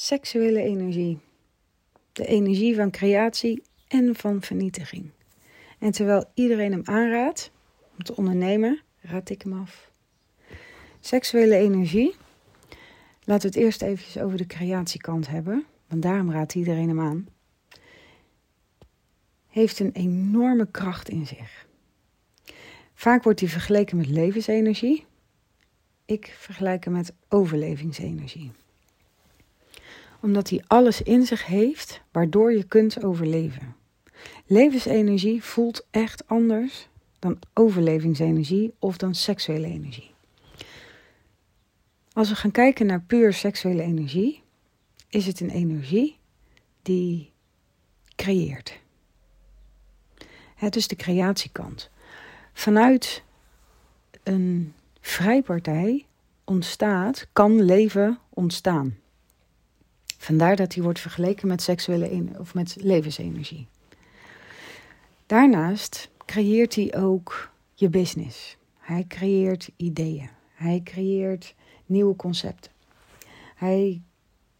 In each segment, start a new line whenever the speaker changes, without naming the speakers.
Seksuele energie. De energie van creatie en van vernietiging. En terwijl iedereen hem aanraadt om te ondernemen, raad ik hem af. Seksuele energie. Laten we het eerst even over de creatiekant hebben, want daarom raadt iedereen hem aan. Heeft een enorme kracht in zich. Vaak wordt hij vergeleken met levensenergie. Ik vergelijk hem met overlevingsenergie omdat hij alles in zich heeft waardoor je kunt overleven. Levensenergie voelt echt anders dan overlevingsenergie of dan seksuele energie. Als we gaan kijken naar puur seksuele energie, is het een energie die creëert. Het is de creatiekant. Vanuit een vrijpartij ontstaat, kan leven ontstaan. Vandaar dat hij wordt vergeleken met seksuele of met levensenergie. Daarnaast creëert hij ook je business. Hij creëert ideeën. Hij creëert nieuwe concepten. Hij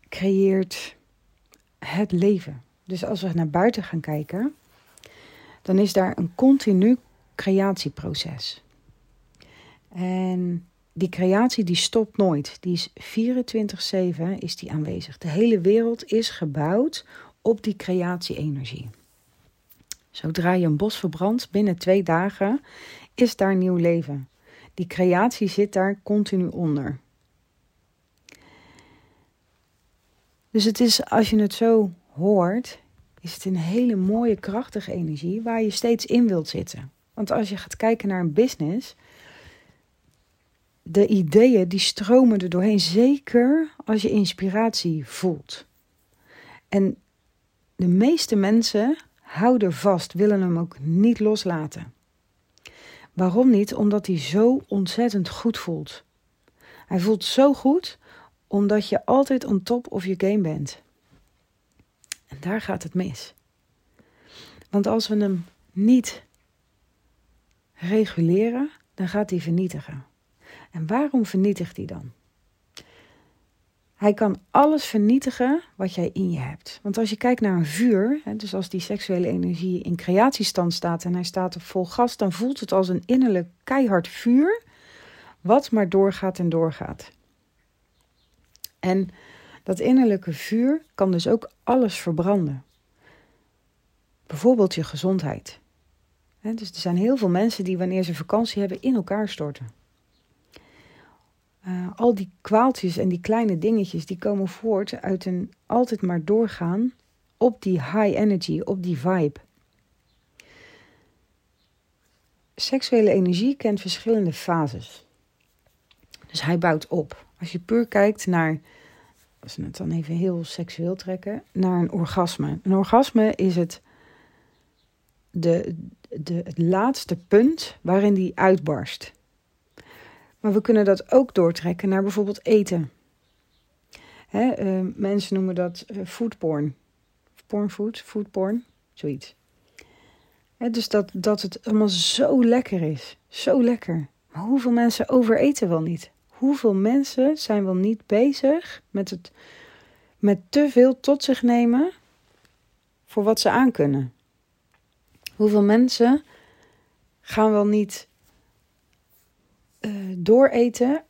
creëert het leven. Dus als we naar buiten gaan kijken, dan is daar een continu creatieproces. En die creatie die stopt nooit. Die is 24/7 is die aanwezig. De hele wereld is gebouwd op die creatie-energie. Zodra je een bos verbrandt, binnen twee dagen is daar nieuw leven. Die creatie zit daar continu onder. Dus het is, als je het zo hoort, is het een hele mooie, krachtige energie waar je steeds in wilt zitten. Want als je gaat kijken naar een business, de ideeën die stromen er doorheen, zeker als je inspiratie voelt. En de meeste mensen houden vast, willen hem ook niet loslaten. Waarom niet? Omdat hij zo ontzettend goed voelt. Hij voelt zo goed omdat je altijd on top of je game bent. En daar gaat het mis. Want als we hem niet reguleren, dan gaat hij vernietigen. En waarom vernietigt hij dan? Hij kan alles vernietigen wat jij in je hebt. Want als je kijkt naar een vuur, dus als die seksuele energie in creatiestand staat en hij staat op vol gas, dan voelt het als een innerlijk keihard vuur, wat maar doorgaat en doorgaat. En dat innerlijke vuur kan dus ook alles verbranden. Bijvoorbeeld je gezondheid. Dus er zijn heel veel mensen die wanneer ze vakantie hebben in elkaar storten. Uh, al die kwaaltjes en die kleine dingetjes die komen voort uit een altijd maar doorgaan op die high energy, op die vibe. Seksuele energie kent verschillende fases. Dus hij bouwt op. Als je puur kijkt naar, als we het dan even heel seksueel trekken, naar een orgasme. Een orgasme is het, de, de, het laatste punt waarin die uitbarst. Maar we kunnen dat ook doortrekken naar bijvoorbeeld eten. Hè, uh, mensen noemen dat uh, foodporn. Pornfood, foodporn, zoiets. Hè, dus dat, dat het allemaal zo lekker is. Zo lekker. Maar hoeveel mensen overeten wel niet? Hoeveel mensen zijn wel niet bezig met, het, met te veel tot zich nemen voor wat ze aankunnen? Hoeveel mensen gaan wel niet dooreten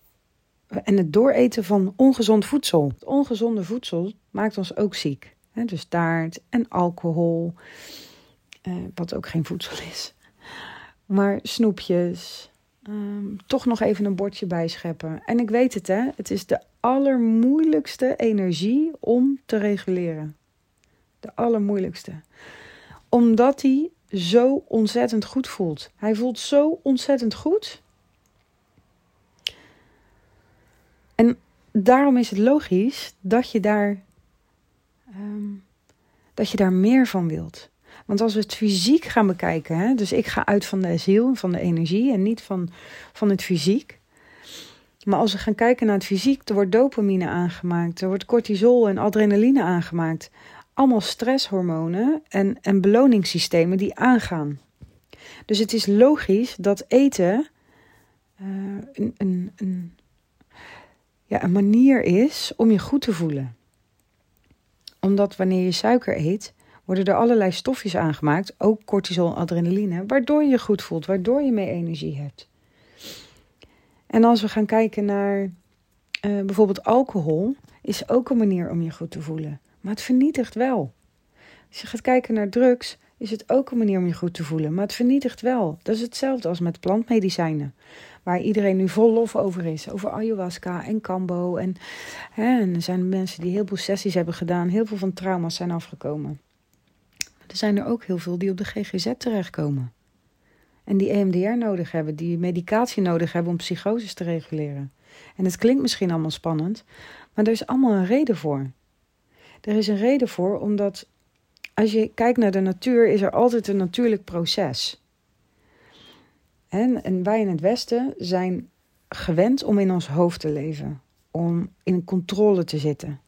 en het dooreten van ongezond voedsel. Het ongezonde voedsel maakt ons ook ziek. Dus taart en alcohol, uh, wat ook geen voedsel is. Maar snoepjes, um, toch nog even een bordje bijscheppen. En ik weet het, hè, het is de allermoeilijkste energie om te reguleren. De allermoeilijkste. Omdat hij zo ontzettend goed voelt. Hij voelt zo ontzettend goed daarom is het logisch dat je daar, um, dat je daar meer van wilt. Want als we het fysiek gaan bekijken, hè, dus ik ga uit van de ziel, van de energie en niet van, van het fysiek. Maar als we gaan kijken naar het fysiek, er wordt dopamine aangemaakt, er wordt cortisol en adrenaline aangemaakt. Allemaal stresshormonen en, en beloningssystemen die aangaan. Dus het is logisch dat eten uh, een, een, een ja, een manier is om je goed te voelen. Omdat wanneer je suiker eet, worden er allerlei stofjes aangemaakt, ook cortisol en adrenaline, waardoor je je goed voelt, waardoor je meer energie hebt. En als we gaan kijken naar uh, bijvoorbeeld alcohol, is ook een manier om je goed te voelen. Maar het vernietigt wel. Als je gaat kijken naar drugs, is het ook een manier om je goed te voelen. Maar het vernietigt wel. Dat is hetzelfde als met plantmedicijnen. Waar iedereen nu vol lof over is. Over ayahuasca en kambo. En, en er zijn mensen die heel veel sessies hebben gedaan. Heel veel van trauma's zijn afgekomen. Er zijn er ook heel veel die op de GGZ terechtkomen. En die EMDR nodig hebben. Die medicatie nodig hebben om psychoses te reguleren. En het klinkt misschien allemaal spannend. Maar er is allemaal een reden voor. Er is een reden voor omdat als je kijkt naar de natuur, is er altijd een natuurlijk proces. En, wij in het Westen zijn gewend om in ons hoofd te leven, om in controle te zitten.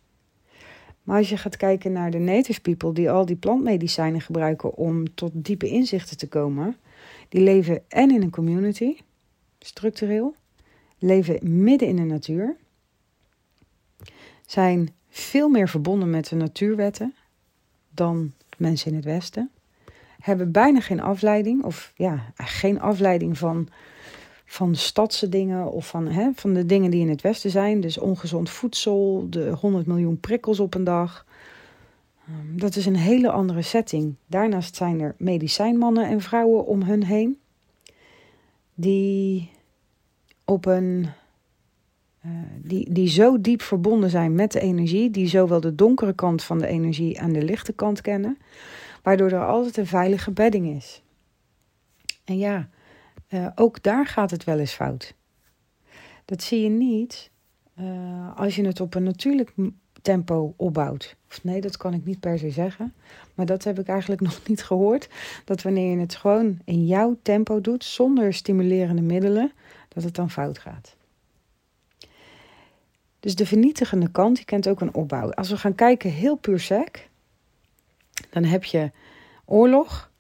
Maar als je gaat kijken naar de native people die al die plantmedicijnen gebruiken om tot diepe inzichten te komen, die leven en in een community, structureel, leven midden in de natuur, zijn veel meer verbonden met de natuurwetten dan mensen in het Westen. Hebben bijna geen afleiding, of ja, geen afleiding van, van stadse dingen of van, hè, van de dingen die in het Westen zijn. Dus ongezond voedsel, de 100 miljoen prikkels op een dag. Ehm, dat is een hele andere setting. Daarnaast zijn er medicijnmannen en vrouwen om hun heen. Die op een uh, die, die zo diep verbonden zijn met de energie, die zowel de donkere kant van de energie en de lichte kant kennen, waardoor er altijd een veilige bedding is. En ja, uh, ook daar gaat het wel eens fout. Dat zie je niet uh, als je het op een natuurlijk tempo opbouwt. Of nee, dat kan ik niet per se zeggen. Maar dat heb ik eigenlijk nog niet gehoord. Dat wanneer je het gewoon in jouw tempo doet, zonder stimulerende middelen, dat het dan fout gaat. Dus de vernietigende kant, die kent ook een opbouw. Als we gaan kijken heel puur sec, dan heb je oorlog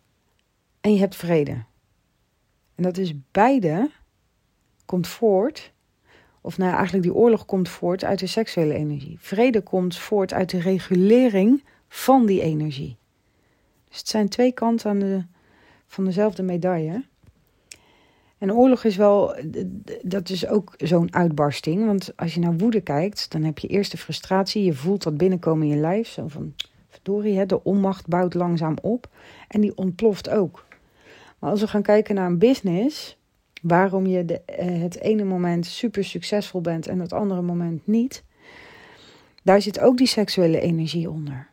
en je hebt vrede. En dat is beide komt voort, of nou eigenlijk die oorlog komt voort uit de seksuele energie. Vrede komt voort uit de regulering van die energie. Dus het zijn twee kanten aan de, van dezelfde medaille. En oorlog is wel, dat is ook zo'n uitbarsting. Want als je naar woede kijkt, dan heb je eerst de frustratie. Je voelt dat binnenkomen in je lijf. Zo van, verdorie, hè, de onmacht bouwt langzaam op. En die ontploft ook. Maar als we gaan kijken naar een business, waarom je de, eh, het ene moment super succesvol bent en het andere moment niet, daar zit ook die seksuele energie onder.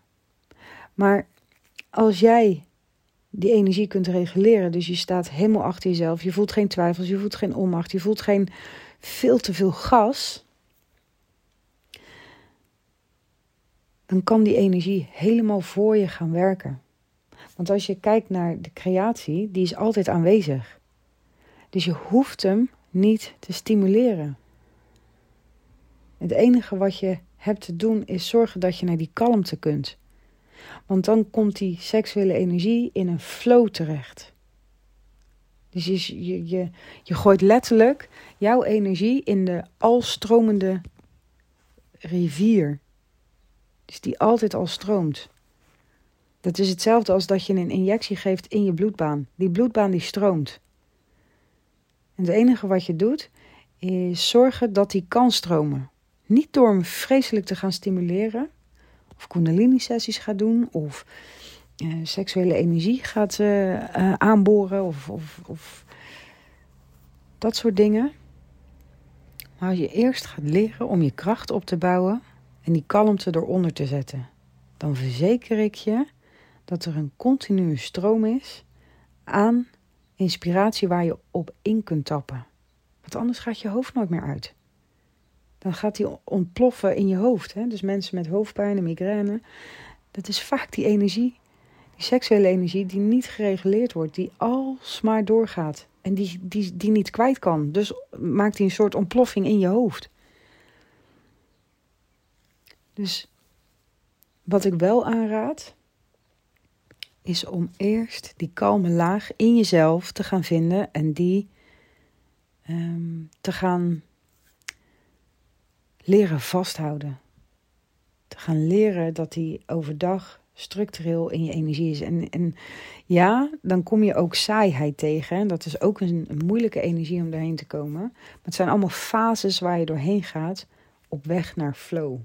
Maar als jij die energie kunt reguleren. Dus je staat helemaal achter jezelf. Je voelt geen twijfels, je voelt geen onmacht, je voelt geen veel te veel gas. Dan kan die energie helemaal voor je gaan werken. Want als je kijkt naar de creatie, die is altijd aanwezig. Dus je hoeft hem niet te stimuleren. Het enige wat je hebt te doen is zorgen dat je naar die kalmte kunt. Want dan komt die seksuele energie in een flow terecht. Dus je, je, je, je gooit letterlijk jouw energie in de alstromende rivier. Dus die altijd al stroomt. Dat is hetzelfde als dat je een injectie geeft in je bloedbaan. Die bloedbaan die stroomt. En het enige wat je doet is zorgen dat die kan stromen. Niet door hem vreselijk te gaan stimuleren, of kundalini-sessies gaat doen, of uh, seksuele energie gaat uh, aanboren, of, of, of dat soort dingen. Maar als je eerst gaat leren om je kracht op te bouwen en die kalmte eronder te zetten, dan verzeker ik je dat er een continue stroom is aan inspiratie waar je op in kunt tappen. Want anders gaat je hoofd nooit meer uit dan gaat die ontploffen in je hoofd. Hè? Dus mensen met hoofdpijn en migraine, dat is vaak die energie, die seksuele energie, die niet gereguleerd wordt, die alsmaar doorgaat en die, die, die niet kwijt kan. Dus maakt die een soort ontploffing in je hoofd. Dus wat ik wel aanraad, is om eerst die kalme laag in jezelf te gaan vinden en die um, te gaan leren vasthouden. te gaan leren dat die overdag structureel in je energie is. En, en ja, dan kom je ook saaiheid tegen. Dat is ook een, een moeilijke energie om daarheen te komen. Maar het zijn allemaal fases waar je doorheen gaat op weg naar flow.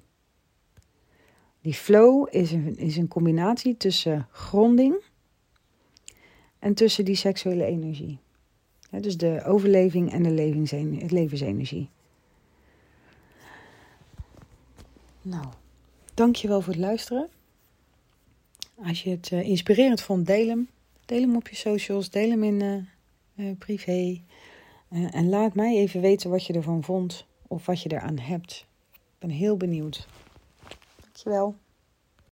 Die flow is een, is een combinatie tussen gronding en tussen die seksuele energie. dus de overleving en de levensenergie. Nou, dankjewel voor het luisteren. Als je het uh, inspirerend vond, deel hem. Deel hem op je socials, deel hem in uh, uh, privé. en laat mij even weten wat je ervan vond of wat je eraan hebt. Ik ben heel benieuwd. Dankjewel.